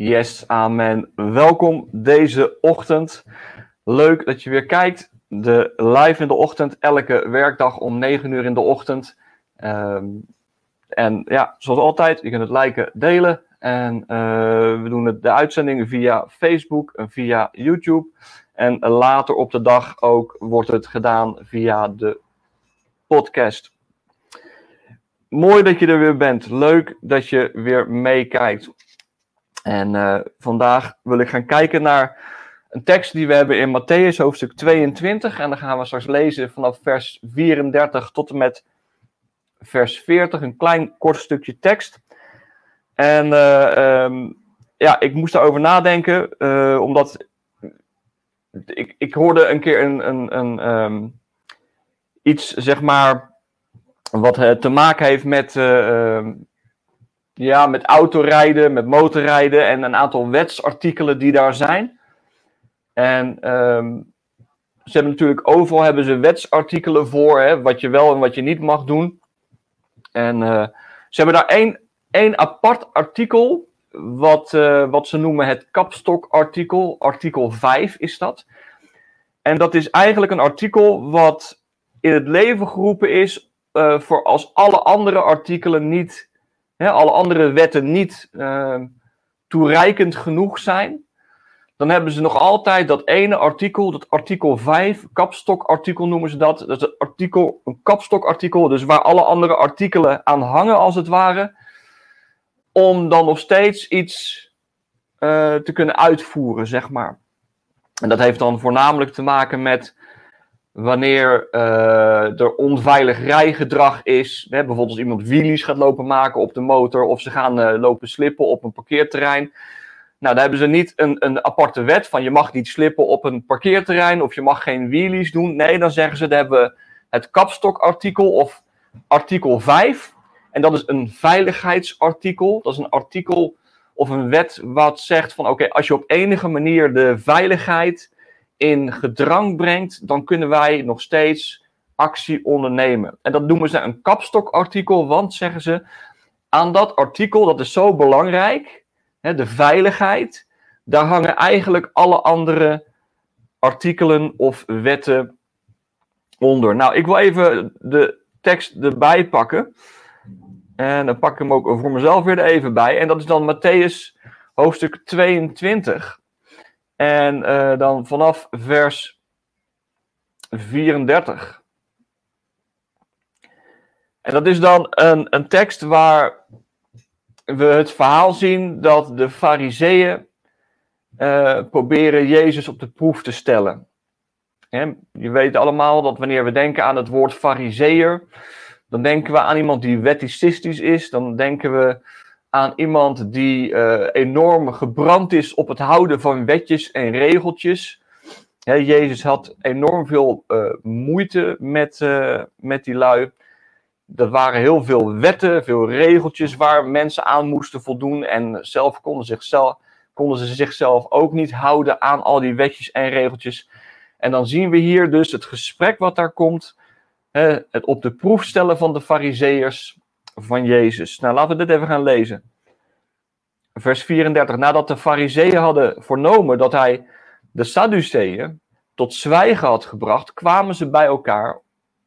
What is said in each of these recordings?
Yes, amen. Welkom deze ochtend. Leuk dat je weer kijkt. De live in de ochtend, elke werkdag om 9 uur in de ochtend. Ehm, en ja, zoals altijd, je kunt het liken, delen. En eh, we doen het, de uitzendingen via Facebook en via YouTube. En later op de dag ook wordt het gedaan via de podcast. Mooi dat je er weer bent. Leuk dat je weer meekijkt. En uh, vandaag wil ik gaan kijken naar een tekst die we hebben in Matthäus hoofdstuk 22. En dan gaan we straks lezen vanaf vers 34 tot en met vers 40. Een klein kort stukje tekst. En uh, um, ja, ik moest daarover nadenken, uh, omdat ik, ik hoorde een keer een, een, een um, iets, zeg maar, wat te maken heeft met, uh, ja, met autorijden, met motorrijden en een aantal wetsartikelen die daar zijn. En um, ze hebben natuurlijk overal hebben ze wetsartikelen voor, hè, wat je wel en wat je niet mag doen. En uh, ze hebben daar één, één apart artikel, wat, uh, wat ze noemen het kapstokartikel, artikel 5 is dat. En dat is eigenlijk een artikel wat in het leven geroepen is uh, voor als alle andere artikelen niet, hè, alle andere wetten niet uh, toereikend genoeg zijn, dan hebben ze nog altijd dat ene artikel, dat artikel 5, kapstokartikel noemen ze dat. Dat is een, artikel, een kapstokartikel, dus waar alle andere artikelen aan hangen als het ware, om dan nog steeds iets uh, te kunnen uitvoeren, zeg maar. En dat heeft dan voornamelijk te maken met wanneer uh, er onveilig rijgedrag is. Bijvoorbeeld als iemand wheelies gaat lopen maken op de motor of ze gaan uh, lopen slippen op een parkeerterrein. Nou, daar hebben ze niet een, een aparte wet van je mag niet slippen op een parkeerterrein of je mag geen wheelies doen. Nee, dan zeggen ze, daar hebben we het kapstokartikel of artikel 5. En dat is een veiligheidsartikel. Dat is een artikel of een wet wat zegt van oké, als je op enige manier de veiligheid in gedrang brengt, dan kunnen wij nog steeds actie ondernemen. En dat noemen ze een kapstokartikel, want zeggen ze, aan dat artikel, dat is zo belangrijk, hè, de veiligheid, daar hangen eigenlijk alle andere artikelen of wetten onder. Nou, ik wil even de tekst erbij pakken. En dan pak ik hem ook voor mezelf weer er even bij. En dat is dan Matthäus hoofdstuk 22. En uh, dan vanaf vers 34. En dat is dan een, een tekst waar we het verhaal zien dat de fariseeën uh, proberen Jezus op de proef te stellen. Je weet allemaal dat wanneer we denken aan het woord fariseer, dan denken we aan iemand die weticistisch is, dan denken we aan iemand die uh, enorm gebrand is op het houden van wetjes en regeltjes. Jezus had enorm veel uh, moeite met, uh, met die lui. Er waren heel veel wetten, veel regeltjes waar mensen aan moesten voldoen. En zelf konden, zichzelf, konden ze zichzelf ook niet houden aan al die wetjes en regeltjes. En dan zien we hier dus het gesprek wat daar komt. He, het op de proef stellen van de fariseërs van Jezus. Nou, laten we dit even gaan lezen. Vers 34. Nadat de fariseeën hadden vernomen dat hij de Sadduceeën tot zwijgen had gebracht, kwamen ze bij elkaar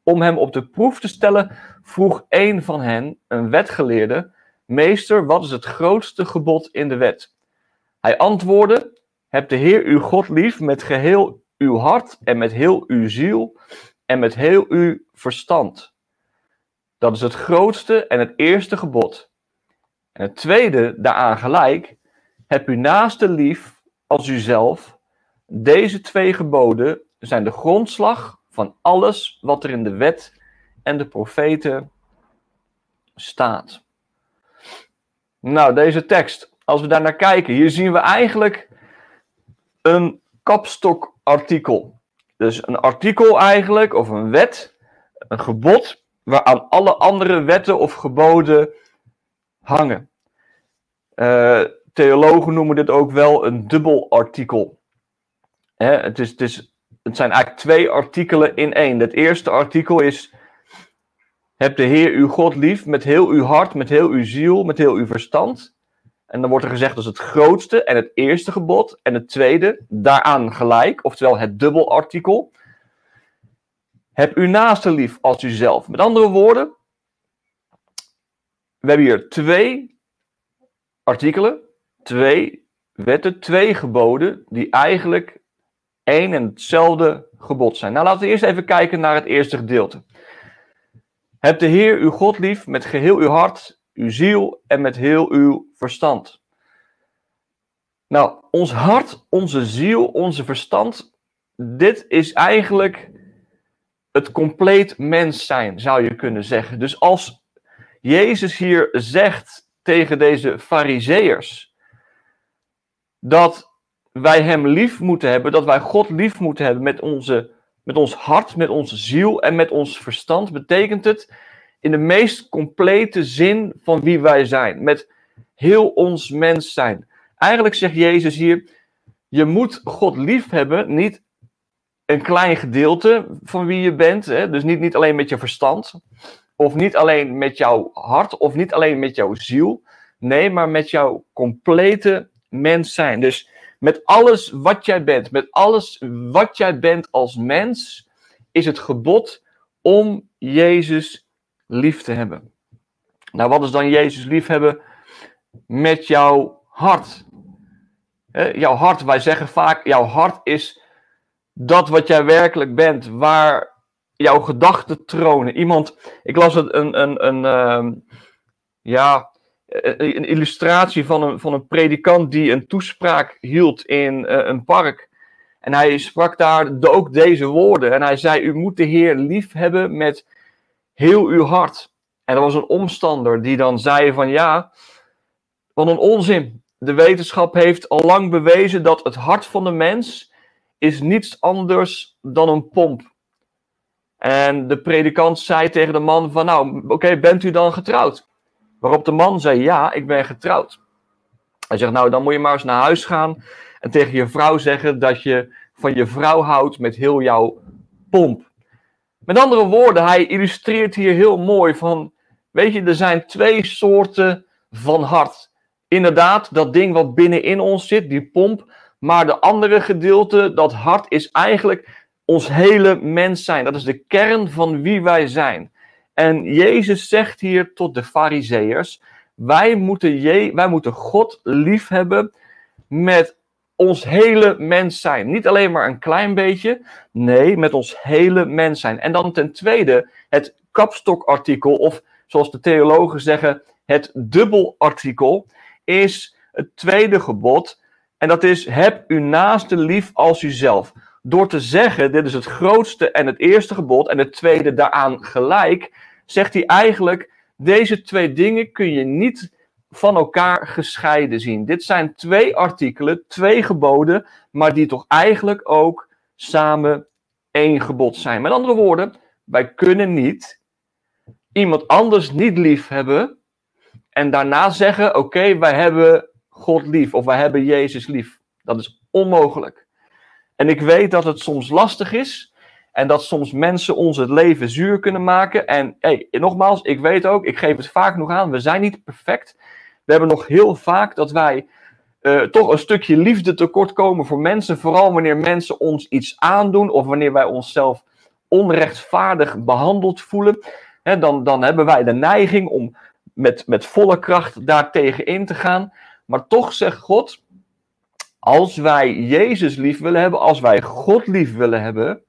om hem op de proef te stellen. Vroeg een van hen, een wetgeleerde, meester, wat is het grootste gebod in de wet? Hij antwoordde, heb de Heer uw God lief met geheel uw hart en met heel uw ziel en met heel uw verstand. Dat is het grootste en het eerste gebod. En het tweede daaraan gelijk, heb uw naaste lief als uzelf. Deze twee geboden zijn de grondslag van alles wat er in de wet en de profeten staat. Nou, deze tekst, als we daar naar kijken, hier zien we eigenlijk een kapstokartikel. Dus een artikel eigenlijk, of een wet, een gebod waaraan alle andere wetten of geboden hangen. Uh, theologen noemen dit ook wel een dubbel artikel. Hè, het, is, het, is, het zijn eigenlijk twee artikelen in één. Het eerste artikel is: Heb de Heer uw God lief met heel uw hart, met heel uw ziel, met heel uw verstand. En dan wordt er gezegd dat is het grootste en het eerste gebod. En het tweede daaraan gelijk, oftewel het dubbelartikel. Heb uw naaste lief als uzelf. Met andere woorden, we hebben hier twee artikelen, twee wetten, twee geboden, die eigenlijk één en hetzelfde gebod zijn. Nou, laten we eerst even kijken naar het eerste gedeelte. Heb de Heer uw God lief met geheel uw hart, uw ziel en met heel uw verstand. Nou, ons hart, onze ziel, onze verstand, dit is eigenlijk het compleet mens zijn, zou je kunnen zeggen. Dus als Jezus hier zegt tegen deze fariseërs dat wij hem lief moeten hebben, dat wij God lief moeten hebben met, onze, met ons hart, met onze ziel en met ons verstand, betekent het in de meest complete zin van wie wij zijn. Met heel ons mens zijn. Eigenlijk zegt Jezus hier: je moet God lief hebben, niet een klein gedeelte van wie je bent. Hè? Dus niet, niet alleen met je verstand, of niet alleen met jouw hart, of niet alleen met jouw ziel. Nee, maar met jouw complete mens zijn. Dus met alles wat jij bent, met alles wat jij bent als mens, is het gebod om Jezus lief te hebben. Nou, wat is dan Jezus lief hebben met jouw hart? jouw hart, wij zeggen vaak, jouw hart is dat wat jij werkelijk bent, waar jouw gedachten tronen. Iemand, ik las een, een, een, uh, ja, een illustratie van een, van een predikant die een toespraak hield in uh, een park. En hij sprak daar ook deze woorden. En hij zei: U moet de Heer lief hebben met heel uw hart. En er was een omstander die dan zei: van ja, wat een onzin. De wetenschap heeft al lang bewezen dat het hart van de mens is niets anders dan een pomp. En de predikant zei tegen de man van, nou, oké, bent u dan getrouwd? Waarop de man zei, ja, ik ben getrouwd. Hij zegt, nou, dan moet je maar eens naar huis gaan en tegen je vrouw zeggen dat je van je vrouw houdt met heel jouw pomp. Met andere woorden, hij illustreert hier heel mooi van, weet je, er zijn twee soorten van hart. Inderdaad, dat ding wat binnenin ons zit, die pomp, maar de andere gedeelte, dat hart, is eigenlijk ons hele mens zijn. Dat is de kern van wie wij zijn. En Jezus zegt hier tot de Fariseërs: wij moeten, wij moeten God lief hebben met ons hele mens zijn. Niet alleen maar een klein beetje, nee, met ons hele mens zijn. En dan ten tweede het kapstokartikel, of zoals de theologen zeggen, het dubbelartikel, is het tweede gebod. En dat is: heb uw naaste lief als uzelf. Door te zeggen, dit is het grootste en het eerste gebod, en het tweede daaraan gelijk, zegt hij eigenlijk: deze twee dingen kun je niet van elkaar gescheiden zien. Dit zijn twee artikelen, twee geboden, maar die toch eigenlijk ook samen één gebod zijn. Met andere woorden, wij kunnen niet iemand anders niet lief hebben en daarna zeggen: Oké, wij hebben God lief of wij hebben Jezus lief. Dat is onmogelijk. En ik weet dat het soms lastig is en dat soms mensen ons het leven zuur kunnen maken. En hey, nogmaals, ik weet ook, ik geef het vaak nog aan, we zijn niet perfect. We hebben nog heel vaak dat wij uh, toch een stukje liefde tekort komen voor mensen. Vooral wanneer mensen ons iets aandoen of wanneer wij onszelf onrechtvaardig behandeld voelen. dan, dan hebben wij de neiging om met, met volle kracht daartegen in te gaan. Maar toch zegt God, als wij Jezus lief willen hebben, als wij God lief willen hebben,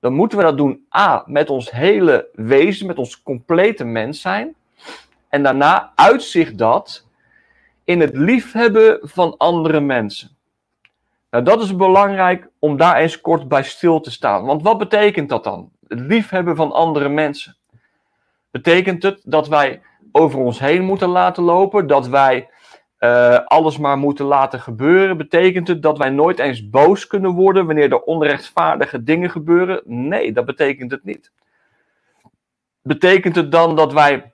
dan moeten we dat doen A, met ons hele wezen, met ons complete mens zijn. En daarna uitzicht dat in het liefhebben van andere mensen. Nou, dat is belangrijk om daar eens kort bij stil te staan. Want wat betekent dat dan? Het liefhebben van andere mensen. Betekent het dat wij over ons heen moeten laten lopen? Dat wij uh, alles maar moeten laten gebeuren? Betekent het dat wij nooit eens boos kunnen worden wanneer er onrechtvaardige dingen gebeuren? Nee, dat betekent het niet. Betekent het dan dat wij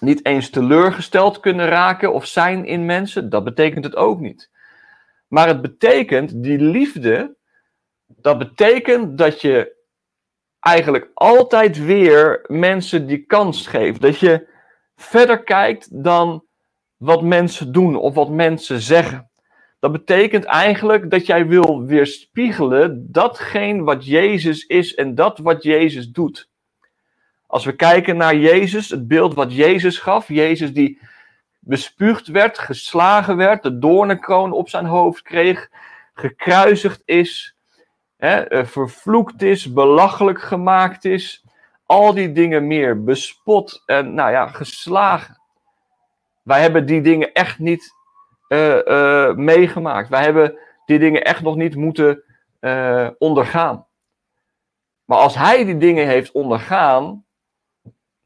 niet eens teleurgesteld kunnen raken of zijn in mensen? Dat betekent het ook niet. Maar het betekent, die liefde, dat betekent dat je eigenlijk altijd weer mensen die kans geeft. Dat je verder kijkt dan wat mensen doen of wat mensen zeggen. Dat betekent eigenlijk dat jij wil weerspiegelen datgene wat Jezus is en dat wat Jezus doet. Als we kijken naar Jezus, het beeld wat Jezus gaf, Jezus die bespuugd werd, geslagen werd, de doornenkroon op zijn hoofd kreeg, gekruisigd is, hè, eh, vervloekt is, belachelijk gemaakt is, al die dingen meer, bespot en nou ja, geslagen. Wij hebben die dingen echt niet uh, uh, meegemaakt. Wij hebben die dingen echt nog niet moeten uh, ondergaan. Maar als hij die dingen heeft ondergaan,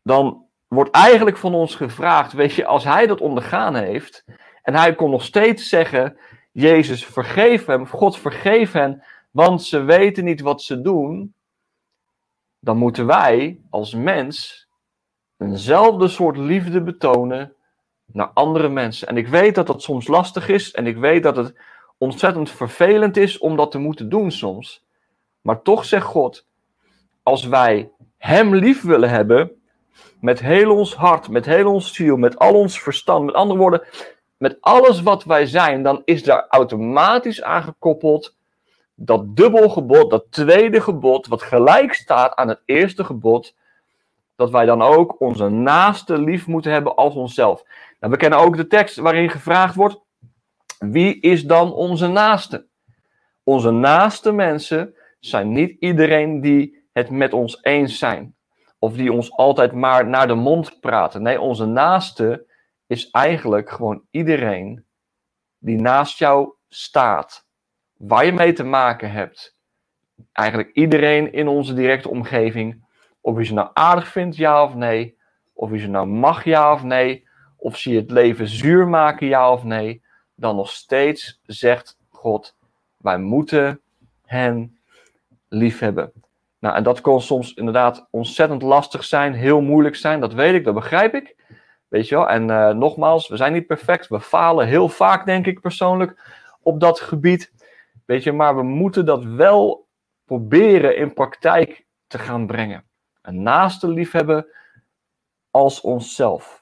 dan wordt eigenlijk van ons gevraagd, weet je, als hij dat ondergaan heeft en hij kon nog steeds zeggen, Jezus vergeef hem, God vergeef hen, want ze weten niet wat ze doen, dan moeten wij als mens eenzelfde soort liefde betonen naar andere mensen. En ik weet dat dat soms lastig is en ik weet dat het ontzettend vervelend is om dat te moeten doen soms. Maar toch zegt God, als wij Hem lief willen hebben, met heel ons hart, met heel ons ziel, met al ons verstand, met andere woorden, met alles wat wij zijn, dan is daar automatisch aangekoppeld dat dubbelgebod, dat tweede gebod, wat gelijk staat aan het eerste gebod, dat wij dan ook onze naaste lief moeten hebben als onszelf. Nou, we kennen ook de tekst waarin gevraagd wordt: wie is dan onze naaste? Onze naaste mensen zijn niet iedereen die het met ons eens zijn. Of die ons altijd maar naar de mond praten. Nee, onze naaste is eigenlijk gewoon iedereen die naast jou staat. Waar je mee te maken hebt. Eigenlijk iedereen in onze directe omgeving. Of je ze nou aardig vindt, ja of nee. Of je ze nou mag, ja of nee of ze het leven zuur maken, ja of nee, dan nog steeds zegt God, wij moeten hen liefhebben. Nou, en dat kan soms inderdaad ontzettend lastig zijn, heel moeilijk zijn, dat weet ik, dat begrijp ik. Weet je wel, en uh, nogmaals, we zijn niet perfect, we falen heel vaak, denk ik persoonlijk, op dat gebied. Weet je, maar we moeten dat wel proberen in praktijk te gaan brengen. Een naaste liefhebben als onszelf.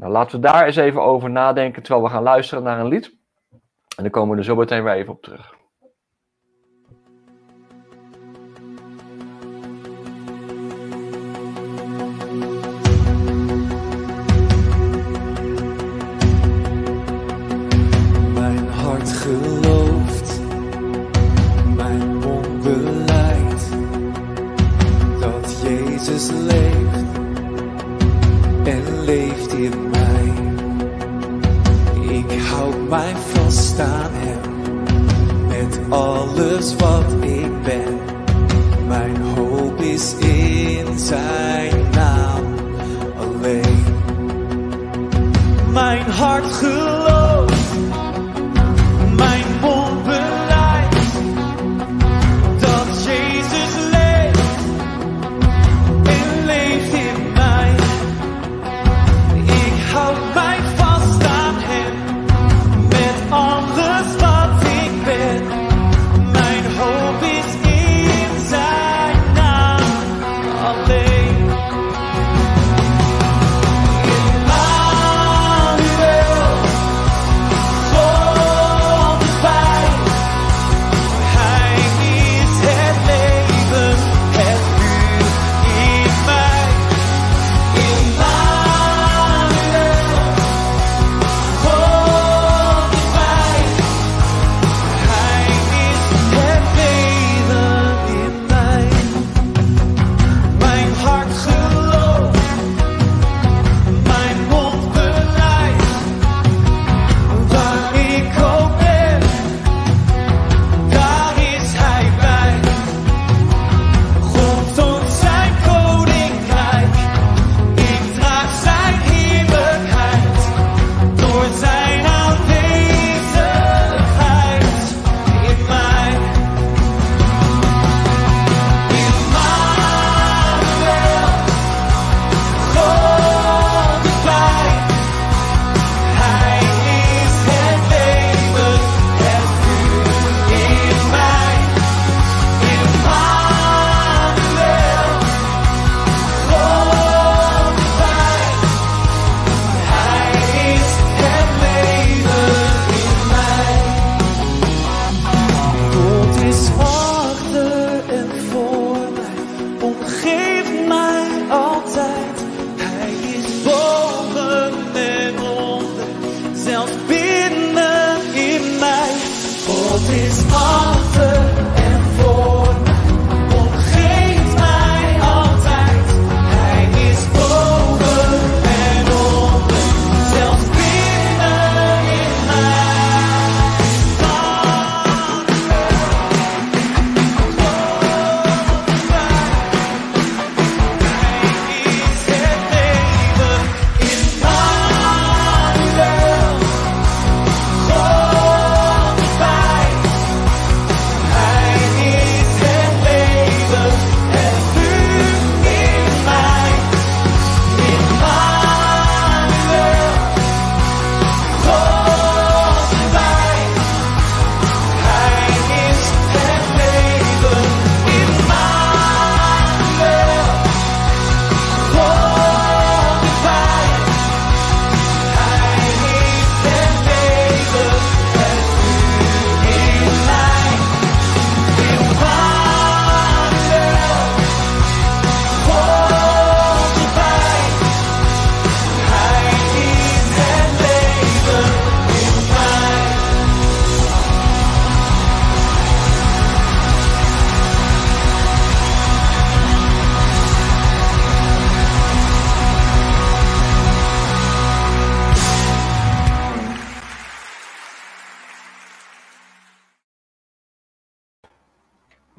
Nou, laten we daar eens even over nadenken terwijl we gaan luisteren naar een lied. En dan komen we er zo meteen weer even op terug. Mij vast aan Hem met alles wat ik ben. Mijn hoop is in Zijn naam alleen. Mijn hart gelooft,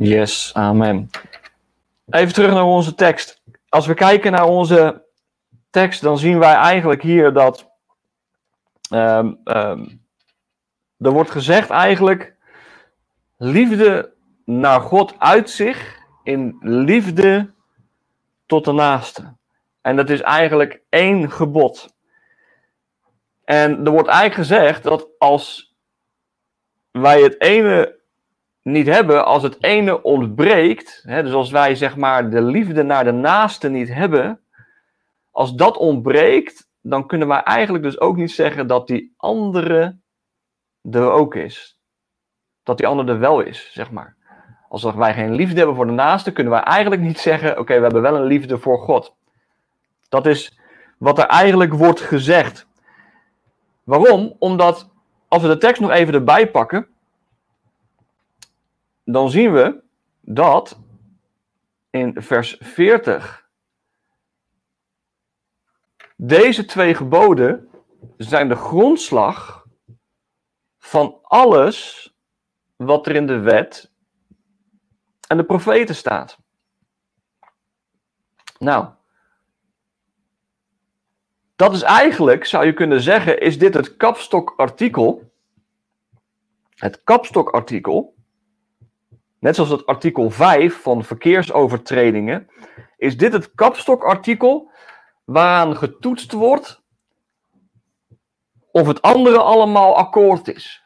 Yes, amen. Even terug naar onze tekst. Als we kijken naar onze tekst, dan zien wij eigenlijk hier dat. ehm, ehm, er wordt gezegd eigenlijk. Liefde naar God uit zich in liefde tot de naaste. En dat is eigenlijk één gebod. En er wordt eigenlijk gezegd dat als wij het ene niet hebben, als het ene ontbreekt, hè, dus als wij zeg maar de liefde naar de naaste niet hebben, als dat ontbreekt, dan kunnen wij eigenlijk dus ook niet zeggen dat die andere er ook is. Dat die andere er wel is, zeg maar. Als wij geen liefde hebben voor de naaste, kunnen wij eigenlijk niet zeggen, oké, we hebben wel een liefde voor God. Dat is wat er eigenlijk wordt gezegd. Waarom? Omdat, als we de tekst nog even erbij pakken, dan zien we dat in vers 40 deze twee geboden zijn de grondslag van alles wat er in de wet en de profeten staat. Nou, dat is eigenlijk, zou je kunnen zeggen, is dit het kapstokartikel. Het kapstokartikel net zoals het artikel 5 van verkeersovertredingen, is dit het kapstokartikel waaraan getoetst wordt of het andere allemaal akkoord is.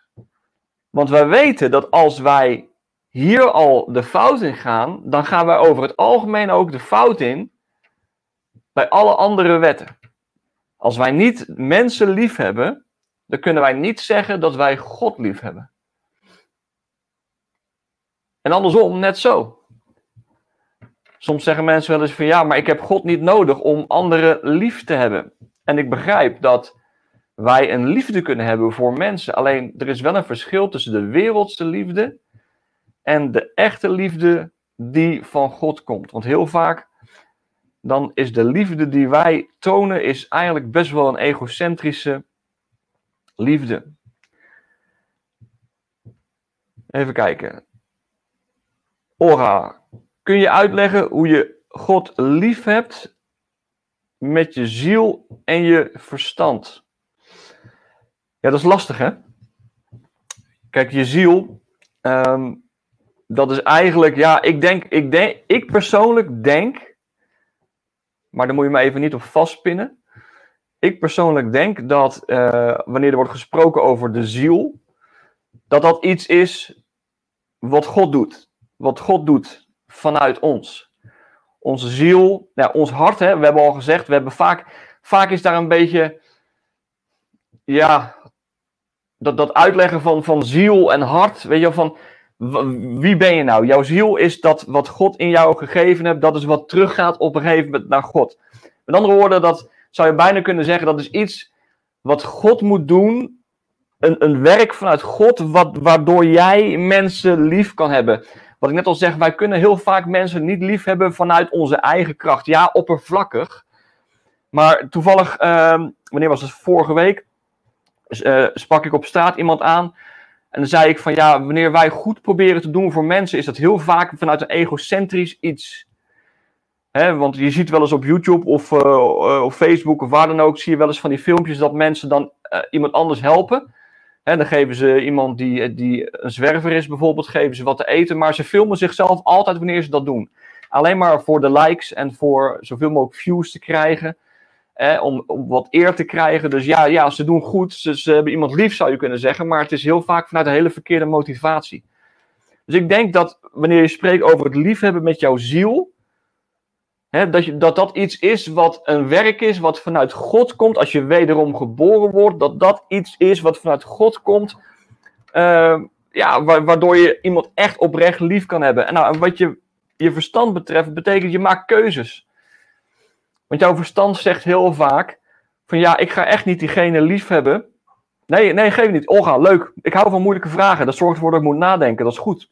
Want wij weten dat als wij hier al de fout in gaan, dan gaan wij over het algemeen ook de fout in bij alle andere wetten. Als wij niet mensen lief hebben, dan kunnen wij niet zeggen dat wij God lief hebben. En andersom, net zo. Soms zeggen mensen wel eens van ja, maar ik heb God niet nodig om anderen lief te hebben. En ik begrijp dat wij een liefde kunnen hebben voor mensen. Alleen er is wel een verschil tussen de wereldse liefde en de echte liefde die van God komt. Want heel vaak dan is de liefde die wij tonen is eigenlijk best wel een egocentrische liefde. Even kijken. Ora, kun je uitleggen hoe je God lief hebt met je ziel en je verstand? Ja, dat is lastig, hè? Kijk, je ziel, ehm, dat is eigenlijk, ja, ik denk, ik denk, ik persoonlijk denk, maar daar moet je me even niet op vastpinnen. Ik persoonlijk denk dat eh, wanneer er wordt gesproken over de ziel, dat dat iets is wat God doet. Wat God doet vanuit ons. Onze ziel, ja, ons hart, hè, we hebben al gezegd, we hebben vaak, vaak is daar een beetje, ja, dat, dat uitleggen van, van ziel en hart, weet je wel, van wie ben je nou? Jouw ziel is dat wat God in jou gegeven hebt, dat is wat teruggaat op een gegeven moment naar God. Met andere woorden, dat zou je bijna kunnen zeggen, dat is iets wat God moet doen. Een, een werk vanuit God, wat, waardoor jij mensen lief kan hebben. Wat ik net al zeg, wij kunnen heel vaak mensen niet lief hebben vanuit onze eigen kracht. Ja, oppervlakkig. Maar toevallig, ehm, wanneer was het? Vorige week. eh, sprak ik op straat iemand aan. En dan zei ik van ja, wanneer wij goed proberen te doen voor mensen, is dat heel vaak vanuit een egocentrisch iets. Want je ziet wel eens op YouTube of uh, uh, op Facebook of waar dan ook, zie je wel eens van die filmpjes dat mensen dan uh, iemand anders helpen. Dan geven ze iemand die, die een zwerver is bijvoorbeeld, geven ze wat te eten, maar ze filmen zichzelf altijd wanneer ze dat doen. Alleen maar voor de likes en voor zoveel mogelijk views te krijgen. Eh, om, om wat eer te krijgen. Dus ja, ja ze doen goed. Ze, ze, hebben iemand lief, zou je kunnen zeggen. Maar het is heel vaak vanuit een hele verkeerde motivatie. Dus ik denk dat wanneer je spreekt over het liefhebben met jouw ziel. Dat, je, dat dat iets is wat een werk is, wat vanuit God komt. Als je wederom geboren wordt, dat dat iets is wat vanuit God komt. Uh, ja, waardoor je iemand echt oprecht lief kan hebben. En nou, wat je, je verstand betreft, betekent je maakt keuzes. Want jouw verstand zegt heel vaak: van ja, ik ga echt niet diegene lief hebben. Nee, nee, geef niet. Olga, leuk. Ik hou van moeilijke vragen. Dat zorgt ervoor dat ik moet nadenken. Dat is goed.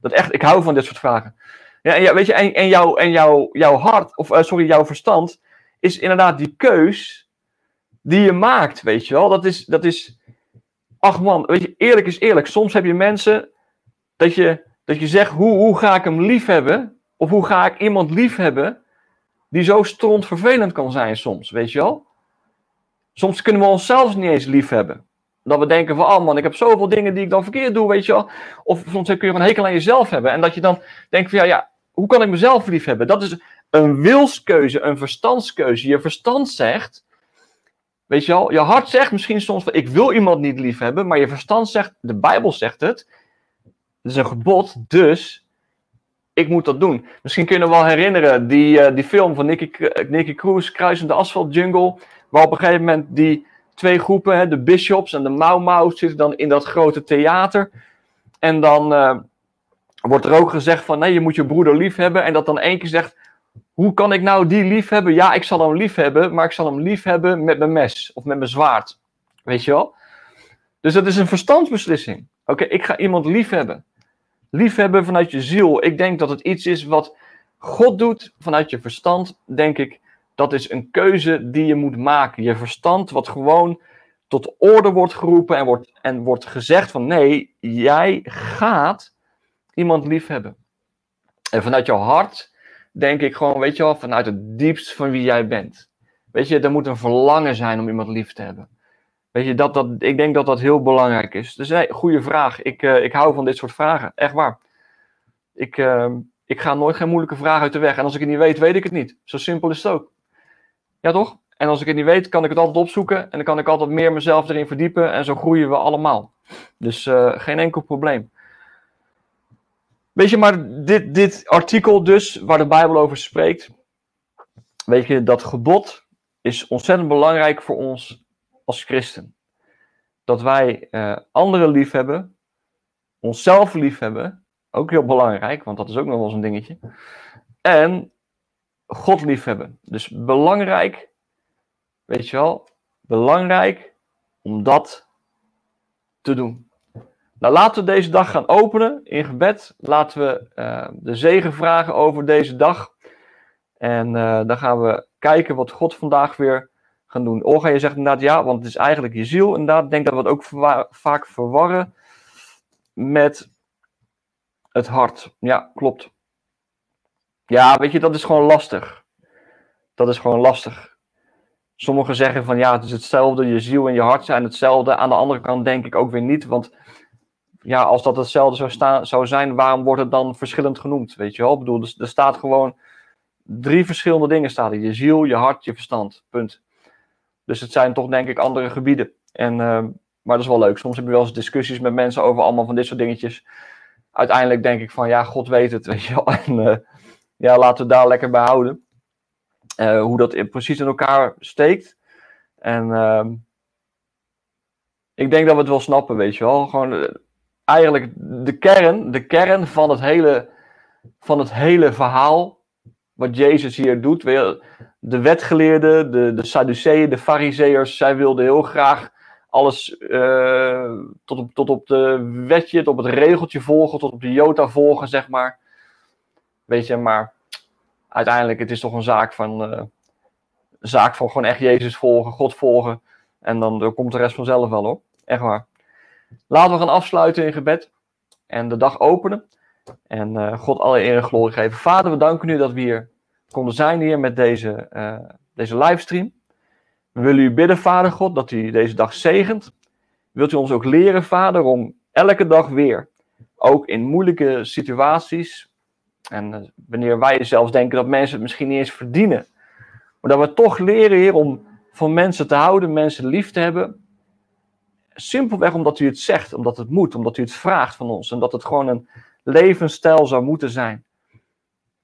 Dat echt, ik hou van dit soort vragen. Ja, en, ja, weet je, en, en, jouw, en jouw, jouw hart, of uh, sorry, jouw verstand, is inderdaad die keus die je maakt, weet je wel. Dat is, dat is, ach man, weet je, eerlijk is eerlijk. Soms heb je mensen dat je, dat je zegt, hoe, hoe ga ik hem lief hebben? Of hoe ga ik iemand lief hebben? die zo stront vervelend kan zijn soms, weet je wel? Soms kunnen we onszelf niet eens lief hebben. Dat we denken van, oh man, ik heb zoveel dingen die ik dan verkeerd doe, weet je wel? Of soms kun je een hekel aan jezelf hebben. En dat je dan denkt van, ja, ja, hoe kan ik mezelf lief hebben? Dat is een wilskeuze, een verstandskeuze. Je verstand zegt, weet je wel, je hart zegt misschien soms van, ik wil iemand niet lief hebben. Maar je verstand zegt, de Bijbel zegt het. Het is een gebod, dus ik moet dat doen. Misschien kunnen we wel herinneren die, uh, die film van Nicky, Nicky Cruz, Kruisende Asphalt Jungle, waar op een gegeven moment die twee groepen, hè, de Bishops en de Mau Mau, zitten dan in dat grote theater. En dan uh, wordt er ook gezegd van, nee, je moet je broeder lief hebben. En dat dan één keer zegt, hoe kan ik nou die lief hebben? Ja, ik zal hem lief hebben, maar ik zal hem lief hebben met mijn mes of met mijn zwaard. Weet je wel? Dus dat is een verstandsbeslissing. Oké, ik ga iemand lief hebben liefhebben vanuit je ziel. Ik denk dat het iets is wat God doet vanuit je verstand, denk ik. Dat is een keuze die je moet maken. Je verstand, wat gewoon tot orde wordt geroepen en wordt, en wordt gezegd van nee, jij gaat iemand liefhebben. En vanuit jouw hart denk ik gewoon, weet je wel, vanuit het diepst van wie jij bent. Weet je, er moet een verlangen zijn om iemand lief te hebben. Weet je, dat, dat, ik denk dat dat heel belangrijk is. Dus nee, goede vraag. Ik, uh, ik hou van dit soort vragen. Echt waar. Ik, uh, ik ga nooit geen moeilijke vraag uit de weg. En als ik het niet weet, weet ik het niet. Zo simpel is het ook. Ja, toch? En als ik het niet weet, kan ik het altijd opzoeken. En dan kan ik altijd meer mezelf erin verdiepen. En zo groeien we allemaal. Dus uh, geen enkel probleem. Weet je, maar dit, dit artikel dus, waar de Bijbel over spreekt. Weet je, dat gebod is ontzettend belangrijk voor ons als christen. Dat wij uh, anderen lief hebben, onszelf lief hebben, ook heel belangrijk, want dat is ook nog wel eens een dingetje. En God lief hebben. Dus belangrijk, weet je wel, belangrijk om dat te doen. Nou, laten we deze dag gaan openen in gebed. Laten we uh, de zegen vragen over deze dag. En uh, dan gaan we kijken wat God vandaag weer gaan doen. Olga, je zegt inderdaad ja, want het is eigenlijk je ziel. Inderdaad, ik denk dat we het ook vaak verwarren met het hart. Ja, klopt. Ja, weet je, dat is gewoon lastig. Dat is gewoon lastig. Sommigen zeggen van ja, het is hetzelfde, je ziel en je hart zijn hetzelfde. Aan de andere kant denk ik ook weer niet, want ja, als dat hetzelfde zou, staan, zou zijn, waarom wordt het dan verschillend genoemd? Weet je wel? Ik bedoel, dus, er staat gewoon drie verschillende dingen staan. Je ziel, je hart, je verstand. Punt. Dus het zijn toch denk ik andere gebieden. En, uh, maar dat is wel leuk. Soms heb je wel eens discussies met mensen over allemaal van dit soort dingetjes. Uiteindelijk denk ik van ja, God weet het, weet je wel. En uh, ja, laten we daar lekker bij houden. Uh, hoe dat in, precies in elkaar steekt. En ehm, ik denk dat we het wel snappen, weet je wel. Gewoon eh, eigenlijk de kern, de kern van het hele, van het hele verhaal wat Jezus hier doet. De wetgeleerden, de, de Sadduceeën, de Fariseërs, zij wilden heel graag alles eh, tot, op, tot op de wetje, tot op het regeltje volgen, tot op de jota volgen, zeg maar. Weet je, maar uiteindelijk het is toch een zaak van, eh, zaak van gewoon echt Jezus volgen, God volgen. En dan, dan komt de rest vanzelf wel hoor. Echt waar. Laten we gaan afsluiten in gebed en de dag openen. En eh, God alle eer en glorie geven. Vader, we danken u dat we hier konden zijn hier met deze, eh, deze livestream. We willen u bidden, Vader God, dat u deze dag zegent. Wilt u ons ook leren, Vader, om elke dag weer, ook in moeilijke situaties, en eh, wanneer wij zelfs denken dat mensen het misschien niet eens verdienen, maar dat we toch leren, Heer, om van mensen te houden, mensen lief te hebben. Simpelweg omdat u het zegt, omdat het moet, omdat u het vraagt van ons en dat het gewoon een levensstijl zou moeten zijn.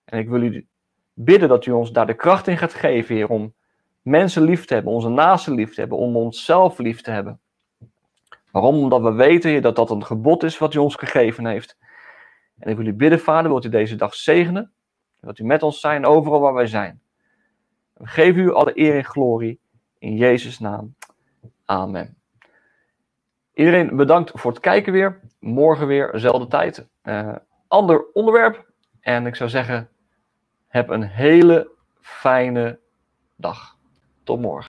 En ik wil u bidden dat u ons daar de kracht in gaat geven, Heer, om mensen lief te hebben, onze naasten lief te hebben, om onszelf lief te hebben. Waarom? Omdat we weten, Heer, dat dat een gebod is wat u ons gegeven heeft. En ik wil u bidden, Vader, wilt u deze dag zegenen? Wilt u met ons zijn, overal waar wij zijn? We geven u alle eer en glorie in Jezus' naam. Amen. Iedereen bedankt voor het kijken weer. Morgen weer, dezelfde tijd. Uh, ander onderwerp. En ik zou zeggen, heb een hele fijne dag. Tot morgen.